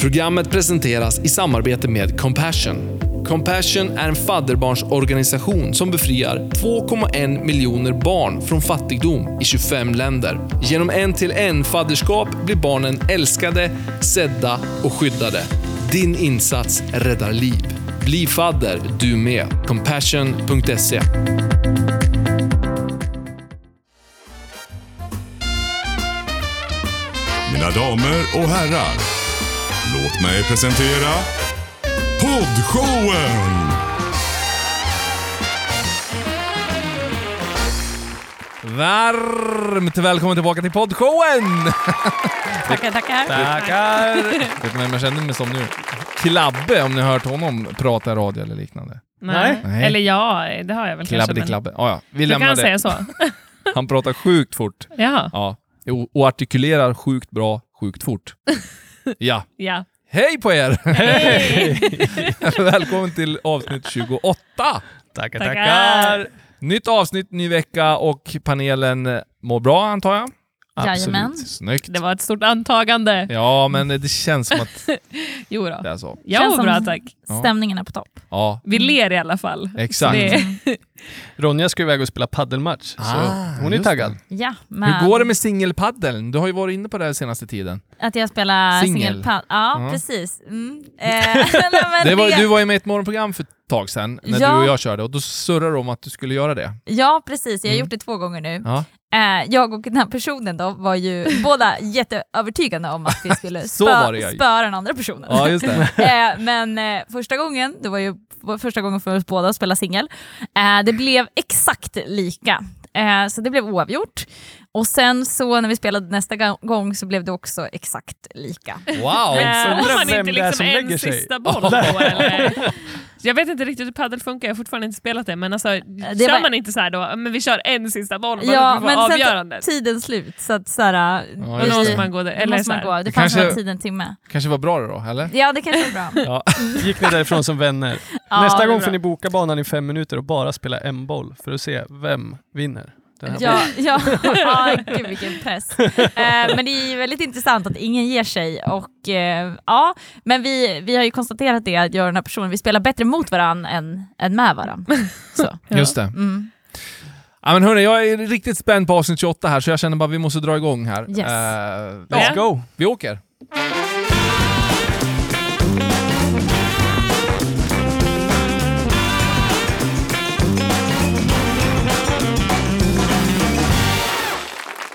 Programmet presenteras i samarbete med Compassion. Compassion är en fadderbarnsorganisation som befriar 2,1 miljoner barn från fattigdom i 25 länder. Genom en-till-en fadderskap blir barnen älskade, sedda och skyddade. Din insats räddar liv. Bli fadder du med. Compassion.se Mina damer och herrar, låt mig presentera Poddshowen! Varmt välkommen tillbaka till poddshowen! Tackar, tackar. Tackar! Vet ni vem jag känner mig som nu? Klabbe, om ni har hört honom prata i radio eller liknande. Nej. Nej. Eller ja, det har jag väl Klabbe kanske. men klabbe. Ah, ja. Vi Du lämnar kan det. säga så. Han pratar sjukt fort. Jaha, Ja. Och artikulerar sjukt bra, sjukt fort. Ja. ja. Hej på er! Hej! Välkommen till avsnitt 28! Tackar, Tackar. Nytt avsnitt, ny vecka och panelen mår bra antar jag? Jajamän. Snyggt. Det var ett stort antagande. Ja, men det känns som att Jo då. det är så. Jag Känns bra tack. Ja. Stämningen är på topp. Ja, Vi ler i alla fall. exakt. Det, Ronja ska iväg och spela paddelmatch, så Ah, hon är taggad. Ja, men Hur går det med singelpaddeln? Du har ju varit inne på det här senaste tiden. att jag spelar Singel. singelpad? Ja, Ja. precis. Mm. Eh, Det var, du var ju med i ett morgonprogram för ett tag sedan, när Ja. du och jag körde, och då surrade du om att du skulle göra det. Ja, precis. Jag har Mm. gjort det två gånger nu. Ja. Eh, jag och den här personen då var ju båda jätteövertygande om att vi skulle spö, spöa den andra personen. Ja, just det. Eh, men eh, första gången, det var ju första gången för oss båda att spela singel, eh, det blev exakt lika. Så det blev oavgjort. Och sen så när vi spelade nästa gång så blev det också exakt lika. Wow! Undrar man vem inte det är liksom som en lägger sig. sista boll då, eller? Jag vet inte riktigt hur padel funkar, jag har fortfarande inte spelat det, men alltså, det kör var- man inte så här då, men vi kör en sista boll bara Ja, för men att få sen avgörandet? tiden slut, så att såhär, Ja, Och just då det. måste man gå där, eller måste så man här. gå. Det, Det fanns kanske- tid en timme. Kanske var bra det då, eller? Ja, det kanske var bra. Ja. Gick ni därifrån som vänner? Ja, Nästa gång får ni boka banan i fem minuter och bara spela en boll för att se vem vinner. Ja, ja. ja gud vilken press. Eh, men det är ju väldigt intressant att ingen ger sig. Och, eh, ja, men vi, vi har ju konstaterat det, att jag och den här personen, vi spelar bättre mot varandra än, än med varandra. Så. Just det. Mm. Ja, men hörni, jag är riktigt spänd på avsnitt 28 här, så jag känner bara att vi måste dra igång här. Yes. Eh, Let's ja, go! vi åker.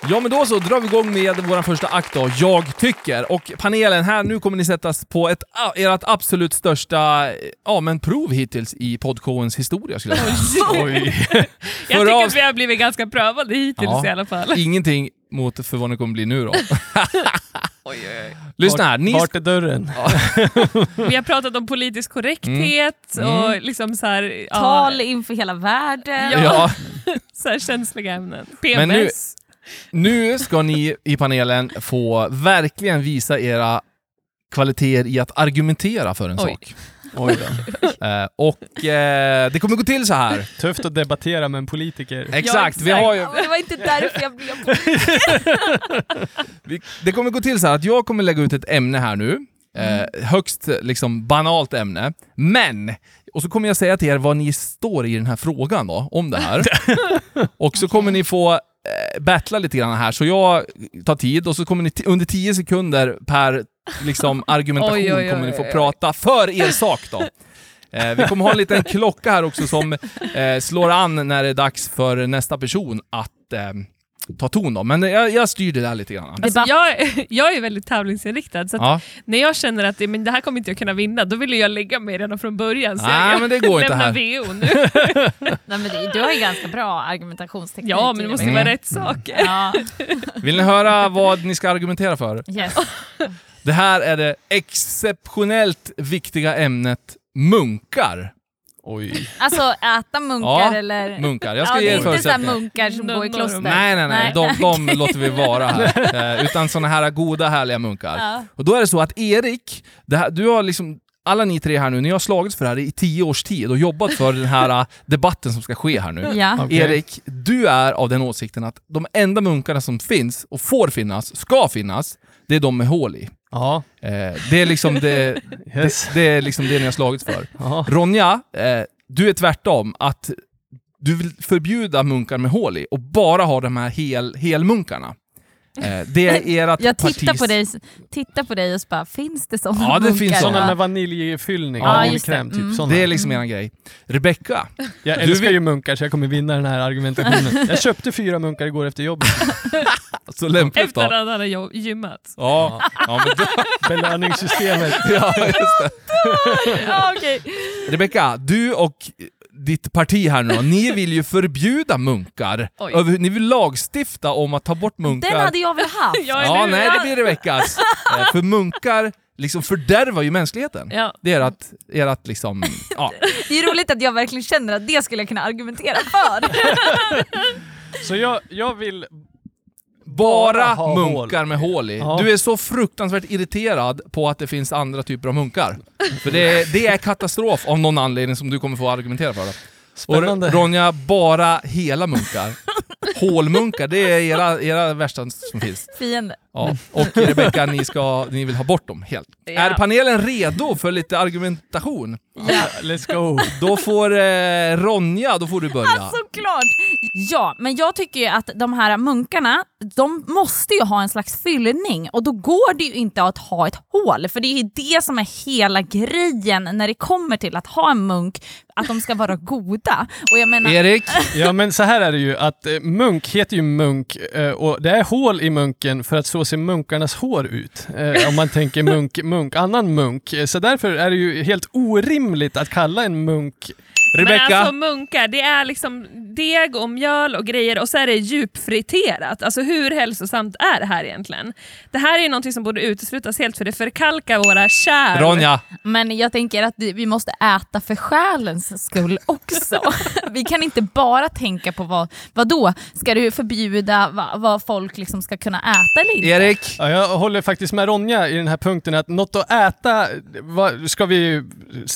Ja men då så drar vi igång med vår första akt då, Jag tycker. Och panelen här, nu kommer ni sättas på ett, ert absolut största ja, men prov hittills i podshowens historia skulle jag säga. Oj. Jag tycker att vi har blivit ganska prövade hittills Ja. i alla fall. Ingenting mot för vad det kommer bli nu då. Lyssna här, ni Vart är dörren? Vi har pratat om politisk korrekthet Mm. och liksom så här, ja, Tal inför hela världen. Ja. Ja, så här känsliga ämnen. Men nu- PMS. Nu ska ni i panelen få verkligen visa era kvaliteter i att argumentera för en Oj. sak. Oj då. Eh, och eh, det kommer gå till så här. Tufft att debattera med en politiker. Exakt, vi exakt. har ju, Ja, det var inte därför jag blev vi, det kommer gå till så här att jag kommer lägga ut ett ämne här nu. Eh, högst liksom banalt ämne. Men, och så kommer jag säga till er vad ni står i den här frågan då, om det här. och så kommer ni få battla lite grann här, så jag tar tid och så kommer ni under 10 sekunder per liksom, argumentation Oj, oj, oj, kommer ni få prata för er sak då. Eh, vi kommer ha en liten klocka här också som eh, slår an när det är dags för nästa person att eh, ta ton då. Men jag, jag styr det där lite grann. Alltså, jag, jag är väldigt tävlingsinriktad, så att Ja. när jag känner att det, men det här kommer inte jag kunna vinna, då vill jag lägga mig redan från början. Så Nej, jag, men det går inte här. VO nu. Nej, men det, du har ju ganska bra argumentationsteknik. Ja, men det måste Mm. vara rätt saker. Ja, Vill ni höra vad ni ska argumentera för? yes. Det här är det exceptionellt viktiga ämnet munkar. Oj. Alltså äta munkar Ja, eller... Munkar. Jag ska ja, ge det är inte förutsättningar. munkar som går i kloster. Nej, nej, nej. De, de låter vi vara här. Eh, utan såna här goda, härliga munkar. Ja. Och då är det så att Erik, det här, du har liksom alla ni tre här nu, ni har slagits för det här i tio års tid och jobbat för den här eh, debatten som ska ske här nu. Ja. Okej. Erik, du är av den åsikten att de enda munkarna som finns och får finnas, ska finnas, det är de med hål i. Ja, Eh, det, är liksom det, yes. det, det är liksom det ni har slagits för. Ja. Ronja, eh, du är tvärtom. Att du vill förbjuda munkar med hål i och bara ha de här hel, helmunkarna. Eh, det är ert Jag tittar partis... på, dig, tittar på dig och så bara, finns det sådana Ja, det munkar? finns Sådana med vaniljfyllning, Ja, vaniljkräm, typ Mm. Det är liksom eran grej. Rebecca, Jag Du älskar vill- ju munkar så jag kommer vinna den här argumentationen. Jag köpte fyra munkar igår efter jobbet. så lämpligt Efter då. att han hade gymmat. Ja, ja men då, Belöningssystemet. ja, just det. Ja, okej. Rebecca, du och ditt parti här nu då, ni vill ju förbjuda munkar. Oj. Ni vill lagstifta om att ta bort munkar. Den hade jag väl haft? Ja, Ja, hur? nej det blir Rebeccas. Eh, För munkar liksom fördärvar ju mänskligheten. Ja. Det är att, är att liksom, ja. Det är roligt att jag verkligen känner att det skulle jag kunna argumentera för. Så jag, jag vill... Bara munkar med hål i. Ja. Du är så fruktansvärt irriterad på att det finns andra typer av munkar. För det, det är katastrof av någon anledning som du kommer få argumentera för. Spännande. Och Ronja, bara hela munkar. Hålmunkar, det är era, era värsta som finns. Fiende. Ja. Och Rebecca, ni, ska, ni vill ha bort dem helt. Ja. Är panelen redo för lite argumentation? Ja. Let's go. Då får eh, Ronja, då får du börja. Såklart! Ja, men jag tycker ju att de här munkarna, de måste ju ha en slags fyllning och då går det ju inte att ha ett hål, för det är ju det som är hela grejen när det kommer till att ha en munk, att de ska vara goda. Och jag menar, Erik, Ja men så här är det ju att eh, munk heter ju munk eh, och det är hål i munken för att så ser munkarnas hår ut. Eh, om man tänker munk, munk, annan munk. Eh, så därför är det ju helt orimligt att kalla en munk men Rebecca. alltså munkar, det är liksom deg och mjöl och grejer och så är det djupfriterat. Alltså hur hälsosamt är det här egentligen? Det här är ju någonting som borde uteslutas helt för det förkalkar våra kärl. Ronja, men jag tänker att vi måste äta för själens skull också. vi kan inte bara tänka på vad, vad då? Ska du förbjuda vad, vad folk liksom ska kunna äta eller inte? Erik. Ja, jag håller faktiskt med Ronja i den här punkten att något att äta, vad, ska vi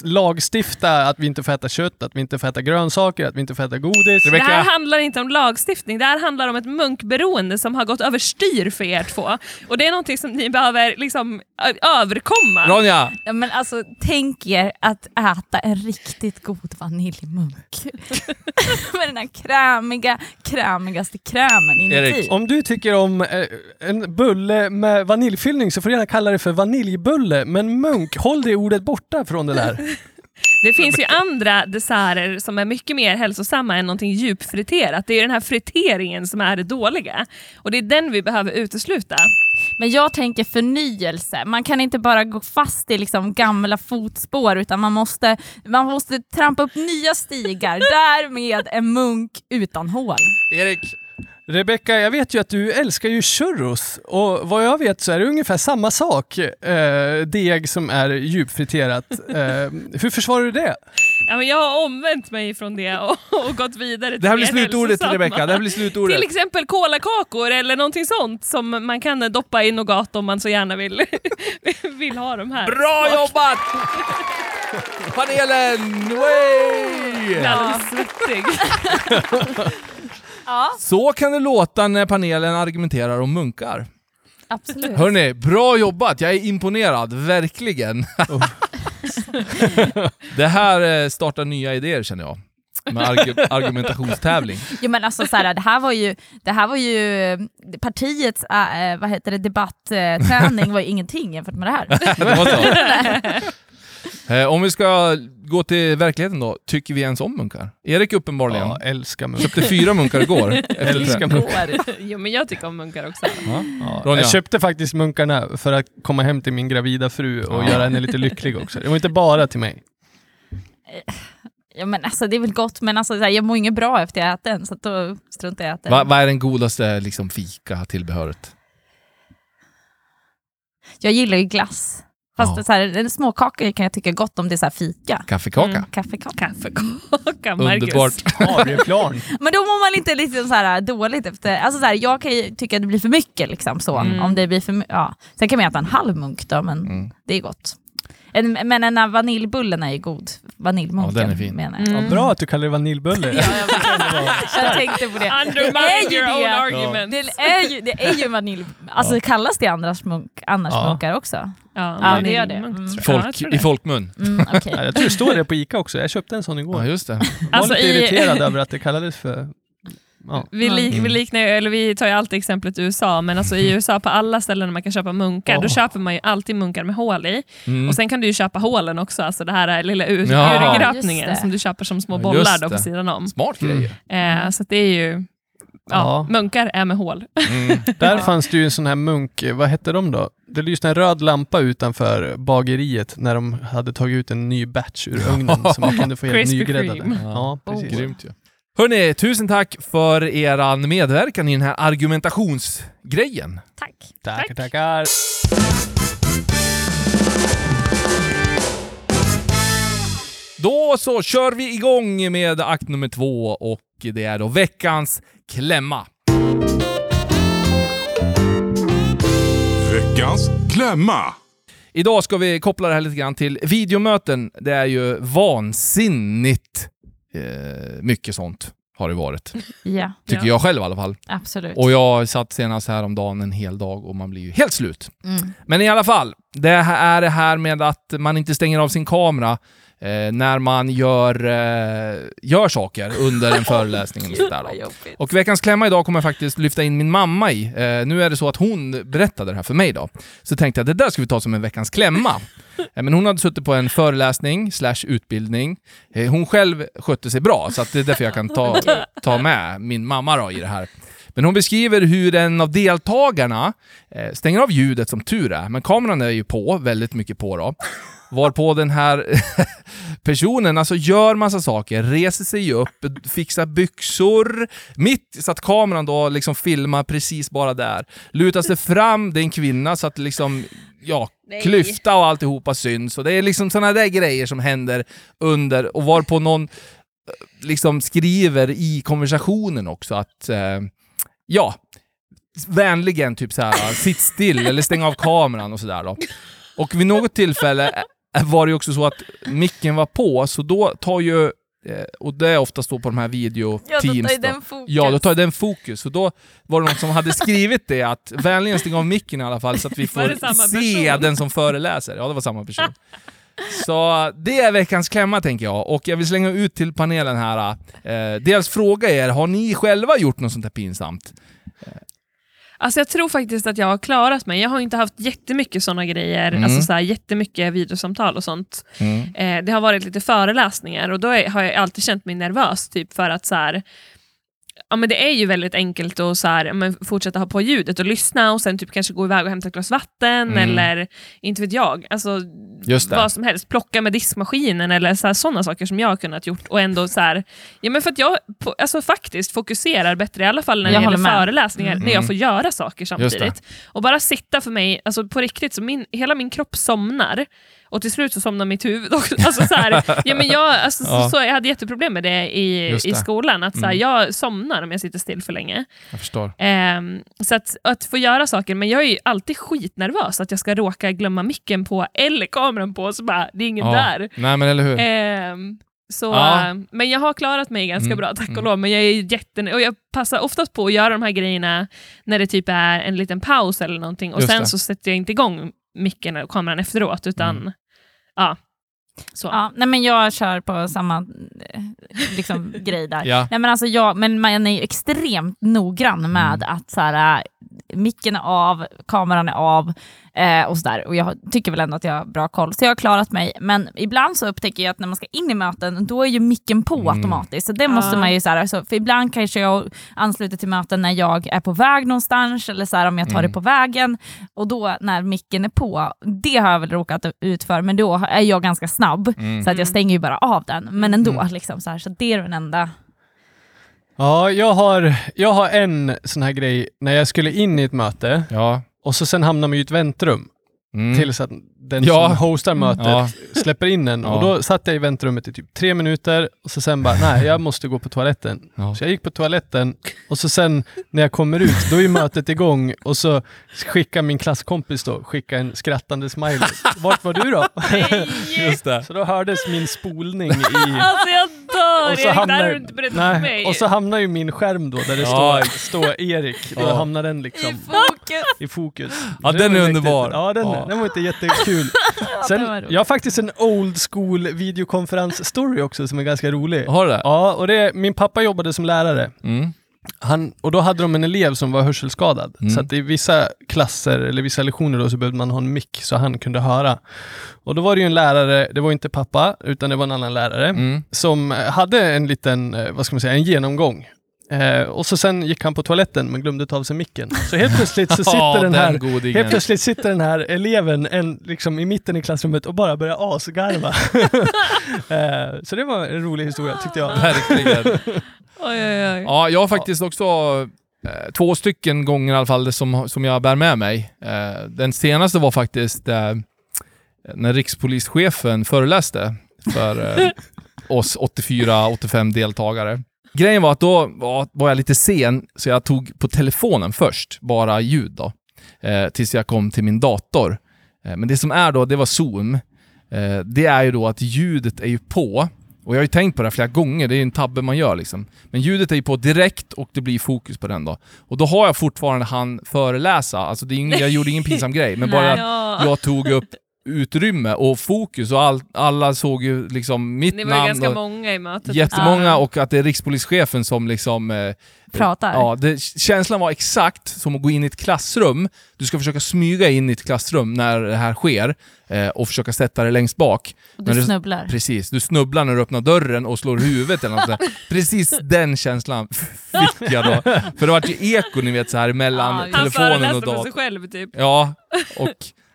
lagstifta att vi inte får äta kött, att vi inte får äta grönsaker, att vi inte får äta godis? Det Rebecca. här handlar inte om lagstiftning, det här handlar om ett munkberoende som har gått överstyr för er två. Och det är någonting som ni behöver liksom överkomma. Ronja, Ja, men alltså, tänk er att äta en riktigt god vaniljmunk. Med den här krämiga, krämigaste krämen inuti. Erik, Om du tycker om eh, en bulle med vaniljfyllning så får du gärna kalla det för vaniljbulle, men munk, håll det ordet borta från det där. Det finns ju andra desserter som är mycket mer hälsosamma än någonting djupfriterat. Det är den här friteringen som är det dåliga. Och det är den vi behöver utesluta. Men jag tänker förnyelse. Man kan inte bara gå fast i liksom gamla fotspår utan man måste, man måste trampa upp nya stigar. Därmed en munk utan hål. Erik. Rebecka, jag vet ju att du älskar ju churros och vad jag vet så är det ungefär samma sak, eh, deg som är djupfriterat. Eh, hur försvarar du det? Ja, men jag har omvänt mig från det och, och gått vidare till Det här blir slutordet. Rebecca, det här blir slutordet. Till exempel kolakakor eller någonting sånt som man kan doppa i nougat om man så gärna vill, vill ha de här. Bra jobbat! Panelen! Way! Jag är alldeles svettig. Ja, Så kan det låta när panelen argumenterar om munkar. absolut. Hörni, bra jobbat! Jag är imponerad, verkligen. det här eh, startar nya idéer känner jag. Med argu- argumentationstävling. Jo, men alltså, så här, det, här var ju, det här var ju eh, partiets äh, vad heter det, debattträning var ju ingenting jämfört med det här. Det var så. Eh, om vi ska gå till verkligheten då, tycker vi ens om munkar? Erik uppenbarligen. Ja, älskar munk. Köpte fyra munkar igår. Älskar munkar. Jo men jag tycker om munkar också. Ja. Ja, jag köpte faktiskt munkarna för att komma hem till min gravida fru och Ja. göra henne lite lycklig också. Det var inte bara till mig. Ja, men alltså, det är väl gott, men alltså, jag mår inget bra efter jag ätit den, så att då struntar jag i att Va-. Vad är den godaste liksom, fika-tillbehöret? Jag gillar ju glass. Fast Ja. så här, en småkaka kan jag tycka gott om det är så här fika. Kaffekaka? Mm, kaffekaka. Kaffekaka, Marcus. Underbart. Men då mår man inte liksom så här dåligt efter... Alltså så här, jag kan ju tycka att det blir för mycket liksom så. Mm. Om det blir för ja. Sen kan man äta en halv munk då, men Mm. det är gott. En, men den här vaniljbullen är ju god. Vaniljmunken Ja, den är fin. menar jag. Mm. Ja, bra att du kallar det vaniljbulle. Ja, jag, jag tänkte på det. Det Undermine är ju your own det. argument. Det är ju, det är ju vanilj... Alltså kallas det annars, munk, annars Ja. munkar också? Ja, Ja, det gör det. Mm. jag. Jag Folk, I det. folkmun. Mm. Ja, jag tror det står det på Ica också. Jag köpte en sån igår. Ja, just det. var Alltså, lite i- irriterad över att det kallades för... Ja. Vi, lik, Mm. vi, liknar, ju- eller vi tar ju alltid exemplet USA, men alltså i USA på alla ställen där man kan köpa munkar, då Åh. köper man ju alltid munkar med hål i. Mm. Och sen kan du ju köpa hålen också, alltså det här är lilla ur, Ja. urgröpningen som du köper som små Ja, bollar då på sidan om. Smart Mm. grejer. Eh, så att det är ju, ja, Ja. munkar är med hål. Mm. Där fanns det ju en sån här munk, vad hette de då? Det lyste en röd lampa utanför bageriet när de hade tagit ut en ny batch ur ugnen så man kunde få helt nygräddade. Ja, precis. Oh. Grymt ju. Hörni, tusen tack för eran medverkan i den här argumentationsgrejen. Tack. Tackar, tackar. Då så kör vi igång med akt nummer två och det är då veckans klämma. Veckans klämma. Idag ska vi koppla det här lite grann till videomöten. Det är ju vansinnigt eh, mycket sånt har det varit. Ja, Tycker Ja. jag själv i alla fall. absolut. Och jag satt senast här om dagen en hel dag och man blir ju helt slut. Mm. Men i alla fall, det här är det här med att man inte stänger av sin kamera eh, när man gör, eh, gör saker under en föreläsning. Och, sådär och veckans klämma idag kommer jag faktiskt lyfta in min mamma i. Eh, nu är det så att hon berättade det här för mig då. Så tänkte jag att det där ska vi ta som en veckans klämma. Eh, men hon hade suttit på en föreläsning slash utbildning. Eh, hon själv skötte sig bra, så att det är därför jag kan ta, ta med min mamma då i det här. Men hon beskriver hur en av deltagarna eh, stänger av ljudet som tur är, men kameran är ju på, väldigt mycket på då. Varpå den här personen alltså gör massa saker, reser sig upp, fixar byxor, mitt så att kameran då liksom filmar precis bara där. Lutar sig fram, det är en kvinna så att liksom, ja, Nej. klyfta och alltihopa syns. Och det är liksom sådana där grejer som händer under, och varpå någon eh, liksom skriver i konversationen också att, eh, ja, vänligen typ så här, sitt still eller stäng av kameran och sådär då. Och vid något tillfälle var det också så att micken var på, så då tar ju, eh, och det är oftast då på de här Ja, då video-teams tar den fokus. Ja, då tar den fokus. Så då var det någon som hade skrivit det, att vänligen stäng av micken i alla fall så att vi får se person? den som föreläser. Ja, det var samma person. Så det är veckans klämma tänker jag, och jag vill slänga ut till panelen här. Eh, dels fråga er, har ni själva gjort något sånt här pinsamt? Alltså jag tror faktiskt att jag har klarat mig. Jag har inte haft jättemycket sådana grejer, Mm. alltså så här, jättemycket videosamtal och sånt. Eh, det har varit lite föreläsningar och då är, har jag alltid känt mig nervös typ för att så här, ja, men det är ju väldigt enkelt att så här, men fortsätta ha på ljudet och lyssna och sen typ kanske gå iväg och hämta ett glas vatten Mm. eller inte vet jag. Alltså, Just det. vad som helst, plocka med diskmaskinen eller sådana saker som jag har kunnat gjort och ändå så här, ja men för att jag på, alltså faktiskt fokuserar bättre, i alla fall när det Jag gäller håller med. föreläsningar, Mm. när jag får göra saker det. samtidigt. Och bara sitta för mig, alltså på riktigt, så min, hela min kropp somnar och till slut så somnar mitt huvud också. Alltså så här, ja, men jag, alltså, Ja. så, så, jag hade jätteproblem med det i, Just i det. skolan, att så här, Mm. jag somnar om jag sitter still för länge. Jag förstår. Ehm, så att, att få göra saker, men jag är ju alltid skitnervös att jag ska råka glömma micken på eller kameran på, så bara, det är ingen Ja. där. Nej men eller hur? Ehm, så, Ja. Men jag har klarat mig ganska Mm, bra, tack mm. och lov. Men jag är jätten... och jag passar oftast på att göra de här grejerna när det typ är en liten paus eller någonting. Och Just sen det. så sätter jag inte igång micken och kameran efteråt, utan Mm. ja. Så. Ja, nej men jag kör på samma eh, liksom, grej där. Ja. Nej, men, alltså jag, men man är ju extremt noggrann med Mm. att så här, äh, micken är av, kameran är av eh, och sådär. Och jag tycker väl ändå att jag har bra koll, så jag har klarat mig. Men ibland så upptäcker jag att när man ska in i möten, då är ju micken på Mm. automatiskt. Så det måste man ju så här, alltså, för ibland kanske jag ansluter till möten när jag är på väg någonstans, eller så här, om jag tar Mm. det på vägen. Och då när micken är på, det har jag väl råkat ut för, men då är jag ganska snabb. Mm. Så att jag stänger ju bara av den, men ändå. Mm. Liksom, så, här, så det är den enda... Ja, jag har, jag har en sån här grej när jag skulle in i ett möte Ja. Och så sen hamnar man i ett väntrum. Mm. tills att den Ja. som hostar mötet Ja. släpper in en. Ja. Och då satt jag i väntrummet i typ tre minuter och så sen bara, nej jag måste gå på toaletten. Ja. Så jag gick på toaletten och så sen när jag kommer ut, då är mötet igång och så skickar min klasskompis då, skickar en skrattande smiley. Vart var du då? Just det. Så då hördes min spolning i... Alltså jag dör! Och så här hamnar, du inte berättat nej, mig. och så hamnar ju min skärm då där det Ja. står, står Erik. Då Ja. hamnar den liksom Fokus! i fokus. Ja, den är underbar. Ja, den, Ja. den var inte jättekul. Sen, var roligt. jag har faktiskt en old school videokonferens-story också som är ganska rolig. Har du det? Ja, och det är, min pappa jobbade som lärare. Mm. Han, och då hade de en elev som var hörselskadad. Mm. Så att i vissa klasser eller vissa lektioner då så behövde man ha en mick så han kunde höra. Och då var det ju en lärare, det var inte pappa, utan det var en annan lärare, Mm. som eh, hade en liten, eh, vad ska man säga, en genomgång. Eh, och så sen gick han på toaletten men glömde ta av sig micken. Så helt plötsligt så sitter Ja, den här godingen. Helt plötsligt sitter den här eleven en, liksom, i mitten i klassrummet och bara börjar asgarva. eh, så det var en rolig historia tyckte jag. Verkligen. Oj, oj, oj. Ja, jag har faktiskt också eh, två stycken gånger i alla fall som, som jag bär med mig. Eh, den senaste var faktiskt eh, när rikspolischefen föreläste för eh, oss 84-85 deltagare. Grejen var att då var, jag lite sen, så jag tog på telefonen först, bara ljud då. Eh, tills jag kom till min dator. Eh, men det som är då, det var Zoom. Eh, det är ju då att ljudet är ju på. Och jag har ju tänkt på det här flera gånger, det är ju en tabbe man gör liksom. Men ljudet är ju på direkt och det blir fokus på den då. Och då har jag fortfarande han föreläsa, alltså det är ingen, jag gjorde ingen pinsam grej, men bara att Ja. jag tog upp utrymme och fokus och all, alla såg ju liksom mitt Ni var namn ganska och många i mötet. jättemånga Ja. och att det är rikspolischefen som liksom eh, Pratar. Ja, det, känslan var exakt som att gå in i ett klassrum. Du ska försöka smyga in i ett klassrum när det här sker eh, och försöka sätta dig längst bak. och du det- snubblar. Precis, du snubblar när du öppnar dörren och slår huvudet eller något sånt. Precis den känslan fick jag då. För det var ju eko ni vet så här mellan Han telefonen och föreläste på datorn. sig själv typ. Ja, och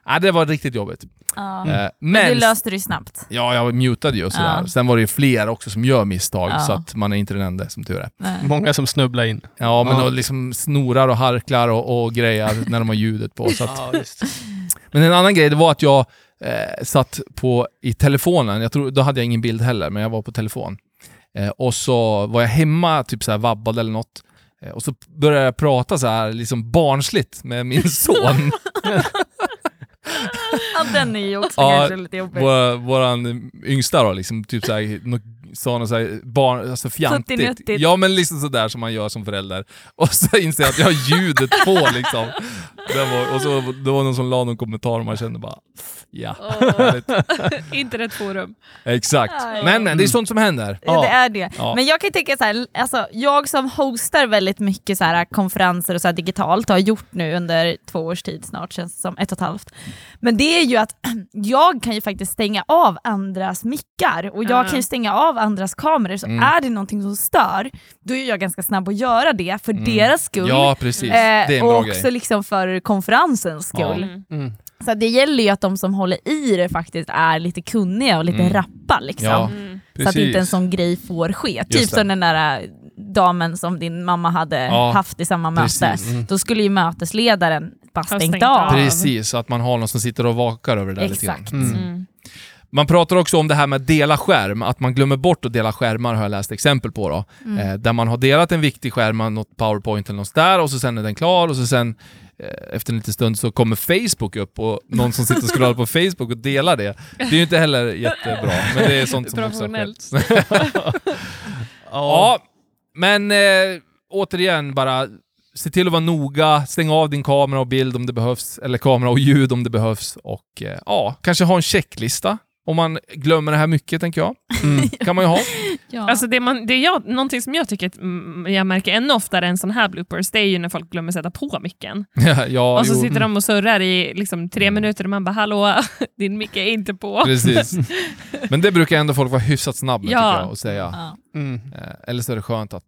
ja, det var riktigt jobbigt. Ja. Eh, Men men du löste det ju snabbt. Ja, jag mutade ju och sådär. Ja. Sen var det ju fler också som gör misstag, Ja. så att man är inte den enda som tur är. Nej. Många som snubblar in. Ja, men Ja. och liksom snorar och harklar och, och grejer när de har ljudet på. Så att, men en annan grej, det var att jag eh, satt på, i telefonen, jag tror, då hade jag ingen bild heller, men jag var på telefon. Eh, och så var jag hemma, typ så här vabbad eller något. Eh, och så började jag prata så här liksom barnsligt med min son. Ja, den är ju också Ja, kanske lite jobbig. Vår, våran yngsta då, liksom, typ såhär, nå- sa något såhär, barn, alltså fjantigt. Ja men liksom sådär som man gör som förälder. Och så inser jag att jag har ljudet på liksom. Den var, och så det var någon som la någon kommentar och man kände bara, ja. Åh. Internetforum. Exakt. Aj. Men men, det är sånt som händer. Ja, det är det. Ja. Men jag kan tänka så här, alltså, jag som hostar väldigt mycket så här, konferenser och så här, digitalt, har gjort nu under två års tid snart, känns det som, ett och ett halvt. Men det är ju att jag kan ju faktiskt stänga av andras mickar och jag Ja. kan ju stänga av andras kameror, så Mm. är det någonting som stör, då är jag ganska snabb att göra det för Mm. deras skull. Ja precis, Eh, det är en och bra också grej. liksom för konferensens skull. Mm. Mm. Så det gäller ju att de som håller i det faktiskt är lite kunniga och lite Mm. rappa. Liksom. Ja. Mm. Så att inte en sån grej får ske. Just typ det. som den där äh, damen som din mamma hade Ja, haft i samma möte. precis. Mm. Då skulle ju mötesledaren bara stängt, stängt av. Precis, så att man har någon som sitter och vakar över det där lite grann. Exakt. Mm. Mm. Man pratar också om det här med att dela skärm, att man glömmer bort att dela skärmar har jag läst exempel på då. Mm. Eh, där man har delat en viktig skärm, något powerpoint eller något där och så sen är den klar och så sen eh, efter en liten stund så kommer Facebook upp och någon som sitter och scrollar på Facebook och delar det. Det är ju inte heller jättebra, men det är sånt som också har skett. Professionellt. Ja, men eh, återigen bara se till att vara noga, stäng av din kamera och bild om det behövs, eller kamera och ljud om det behövs och eh, ja, kanske ha en checklista om man glömmer det här mycket, tänker jag. Mm. kan man ju ha. Ja. Alltså det man, det jag, någonting som jag tycker att mm, jag märker ännu oftare än sån här bloopers, det är ju när folk glömmer sätta på micken. ja, och så jo, sitter de och surrar i liksom, tre Mm. minuter och man bara “Hallå, din mick är inte på”. Precis. Men det brukar ändå folk vara hyfsat snabba med, Ja. tycker jag, att säga. Ja. Mm. Eh, eller så är det skönt att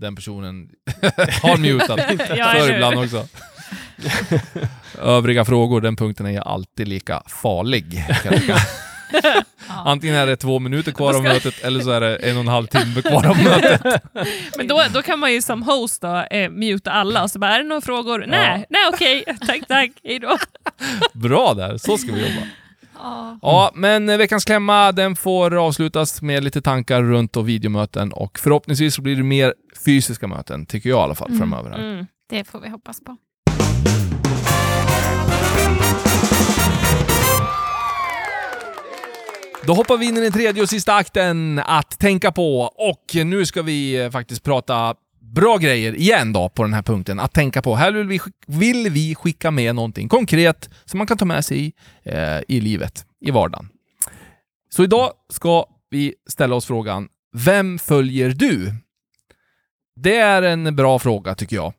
den personen har mutat Ja, för eller- ibland också. Övriga frågor, den punkten är alltid lika farlig. Antingen är det två minuter kvar av mötet eller så är det en och en halv timme kvar av mötet. Men då, då kan man ju som host då, eh, muta alla och så bara “är det några frågor?” “Nej, nej okej, tack tack, hejdå”. Bra där, så ska vi jobba. Ja. Ja, men eh, veckans klämma den får avslutas med lite tankar runt och videomöten och förhoppningsvis så blir det mer fysiska möten, tycker jag i alla fall, Mm. framöver. Här. Mm. Det får vi hoppas på. Då hoppar vi in i den tredje och sista akten att tänka på och nu ska vi eh, faktiskt prata bra grejer igen då på den här punkten att tänka på. Här vill vi, vill vi skicka med någonting konkret som man kan ta med sig eh, i livet, i vardagen. Så idag ska vi ställa oss frågan, vem följer du? Det är en bra fråga tycker jag.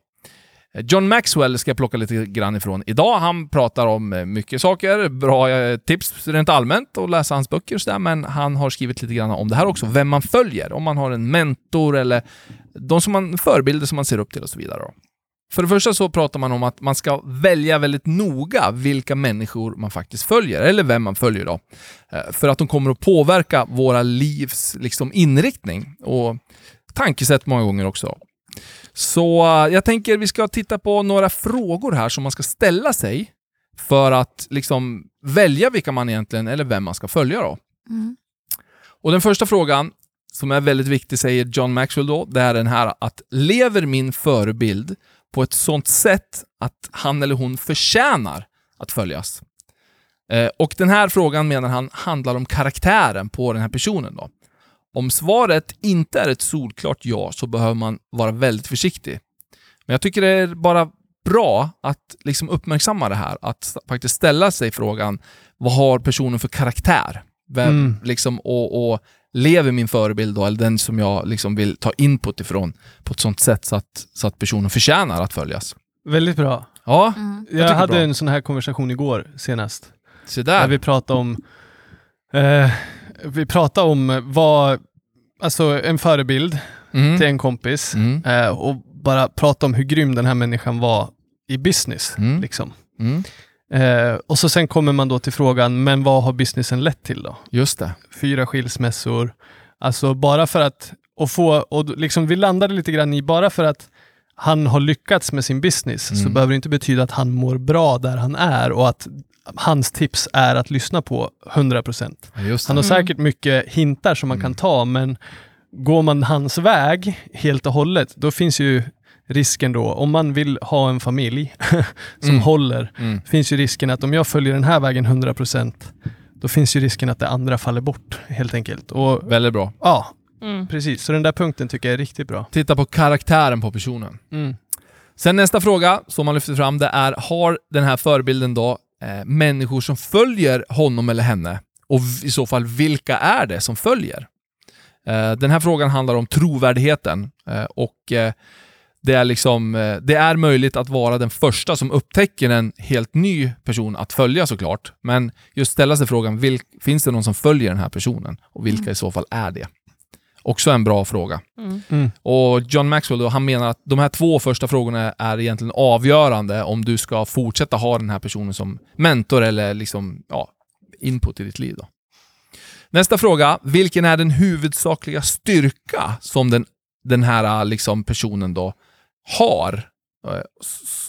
Eh, John Maxwell ska jag plocka lite grann ifrån idag. Han pratar om eh, mycket saker, bra eh, tips rent allmänt och läsa hans böcker och sådär, men han har skrivit lite grann om det här också, vem man följer, om man har en mentor eller de som man, förebilder som man ser upp till och så vidare. Då. För det första så pratar man om att man ska välja väldigt noga vilka människor man faktiskt följer, eller vem man följer då. För att de kommer att påverka våra livs liksom, inriktning och tankesätt många gånger också. Så eh, jag tänker vi ska titta på några frågor här som man ska ställa sig för att liksom välja vilka man egentligen, eller vem man ska följa då. Mm. Och den första frågan, som är väldigt viktig, säger John Maxwell då, det är den här att lever min förebild på ett sånt sätt att han eller hon förtjänar att följas? Eh, och den här frågan menar han handlar om karaktären på den här personen då. Om svaret inte är ett solklart ja så behöver man vara väldigt försiktig. Men jag tycker det är bara bra att liksom uppmärksamma det här, att faktiskt ställa sig frågan vad har personen för karaktär? Vem, Mm. liksom, och, och lever min förebild då, eller den som jag liksom vill ta input ifrån på ett sånt sätt så att, så att personen förtjänar att följas. Väldigt bra. Ja, Mm. Jag, tycker hade bra. en sån här konversation igår senast. se Där där. vi pratade om eh, vi pratade om vad, alltså en förebild Mm. till en kompis Mm. eh, och bara prata om hur grym den här människan var i business. Mm. Liksom. Mm. Eh, och så sen kommer man då till frågan, men vad har businessen lett till då? Just det. Fyra skilsmässor. Alltså bara för att, och få, och liksom vi landade lite grann i, bara för att han har lyckats med sin business så Mm. behöver det inte betyda att han mår bra där han är och att hans tips är att lyssna på 100%. Ja, Just Han har Mm. säkert mycket hintar som man Mm. kan ta, men går man hans väg helt och hållet, då finns ju risken då, om man vill ha en familj som Mm. håller, Mm. finns ju risken att om jag följer den här vägen 100%, då finns ju risken att det andra faller bort helt enkelt. Och Väldigt bra. ja, Mm. precis. Så den där punkten tycker jag är riktigt bra. Titta på karaktären på personen. Mm. Sen nästa fråga som man lyfter fram det är, har den här förebilden då eh, människor som följer honom eller henne? Och i så fall, vilka är det som följer? Eh, den här frågan handlar om trovärdigheten eh, och det är, liksom, det är möjligt att vara den första som upptäcker en helt ny person att följa såklart. Men just ställa sig frågan, finns det någon som följer den här personen? Och vilka i så fall är det? Också en bra fråga. Mm. Mm. Och John Maxwell då, han menar att de här två första frågorna är egentligen avgörande om du ska fortsätta ha den här personen som mentor eller liksom, ja, input i ditt liv. Då. Nästa fråga. Vilken är den huvudsakliga styrka som den, den här liksom, personen då har? Eh,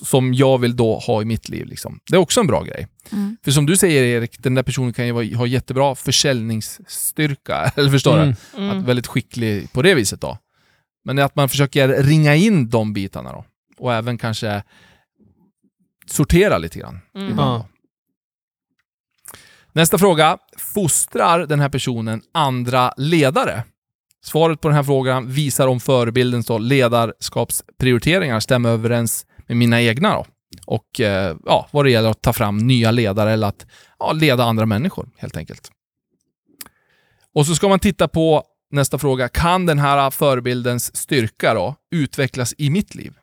Som jag vill då ha i mitt liv. Liksom. Det är också en bra grej. Mm. För som du säger Erik, den där personen kan ju ha jättebra försäljningsstyrka. Eller förstår du? Mm. Mm. Att väldigt skicklig på det viset då. Men att man försöker ringa in de bitarna då. Och även kanske sortera lite grann. Mm. Ja. Nästa fråga. Fostrar den här personen andra ledare? Svaret på den här frågan visar om förebildens då ledarskapsprioriteringar stämmer överens med mina egna då. Och eh, ja, vad det gäller att ta fram nya ledare eller att ja, leda andra människor helt enkelt. Och så ska man titta på nästa fråga. Kan den här förebildens styrka då utvecklas i mitt liv?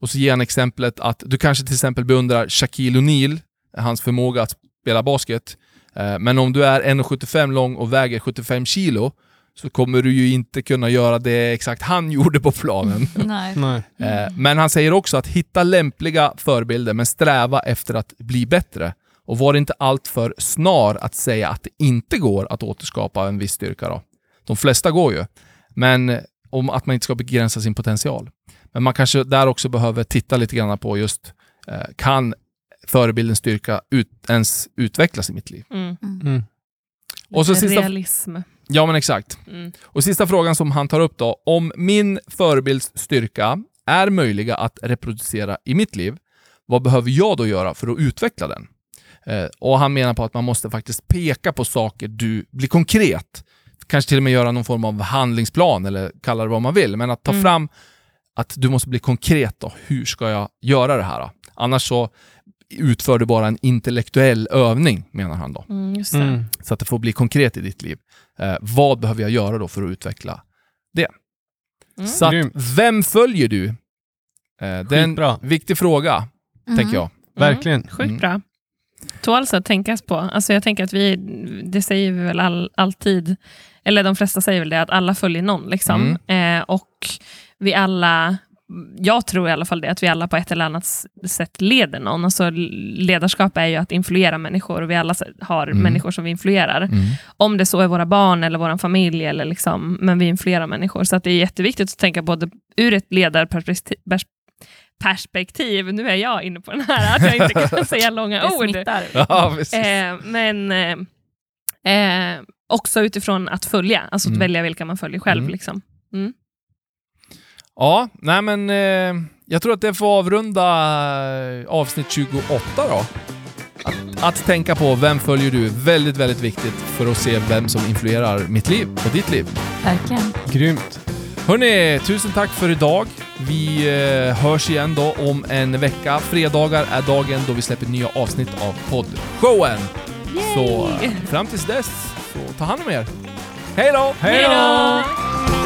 Och så ger han exemplet att du kanske till exempel beundrar Shaquille O'Neal, hans förmåga att spela basket. Eh, men om du är 1,75 lång och väger 75 kilo så kommer du ju inte kunna göra det exakt han gjorde på planen. Nej. Nej. Eh, Men han säger också att hitta lämpliga förebilder men sträva efter att bli bättre. Och var inte alltför snar att säga att det inte går att återskapa en viss styrka. Då. De flesta går ju, men om att man inte ska begränsa sin potential. Men man kanske där också behöver titta lite grann på just, eh, kan förebildens styrka ut, ens utvecklas i mitt liv? Mm. Mm. Och så sista- Realism. Ja, men exakt. Mm. Och sista frågan som han tar upp då. Om min förebilds styrka är möjliga att reproducera i mitt liv, vad behöver jag då göra för att utveckla den? Eh, och han menar på att man måste faktiskt peka på saker du blir konkret. Kanske till och med göra någon form av handlingsplan eller kalla det vad man vill, men att ta Mm. fram att du måste bli konkret då. Hur ska jag göra det här? Då? Annars så utför du bara en intellektuell övning, menar han då. Mm, just det. Mm. Så att det får bli konkret i ditt liv. Eh, vad behöver jag göra då för att utveckla det? Mm. Så att, vem följer du? Eh, det är en Skitbra. viktig fråga, Mm. tänker jag. Verkligen. Sjukt Mm. bra. Tåls att tänkas på. Alltså jag tänker att vi, det säger vi väl all, alltid, eller de flesta säger väl det, att alla följer någon. Liksom. Mm. Eh, och vi alla, jag tror i alla fall det, att vi alla på ett eller annat sätt leder någon. Alltså ledarskap är ju att influera människor och vi alla har Mm. människor som vi influerar. Mm. Om det så är våra barn eller vår familj, eller liksom, men vi influerar människor. Så att det är jätteviktigt att tänka både ur ett ledarperspektiv, pers- perspektiv, nu är jag inne på den här att jag inte kan säga långa ord. Ja, precis. Eh, men eh, eh, också utifrån att följa, alltså att Mm. välja vilka man följer själv. Mm. Liksom. Ja, nej men eh, jag tror att det får avrunda eh, avsnitt 28 då. Att, att tänka på vem följer du, väldigt, väldigt viktigt för att se vem som influerar mitt liv och ditt liv. Verkligen. Grymt. Hörni, tusen tack för idag. Vi eh, hörs igen då om en vecka. Fredagar är dagen då vi släpper nya avsnitt av poddshowen. Så fram tills dess, så ta hand om er. Hej då! Hej då!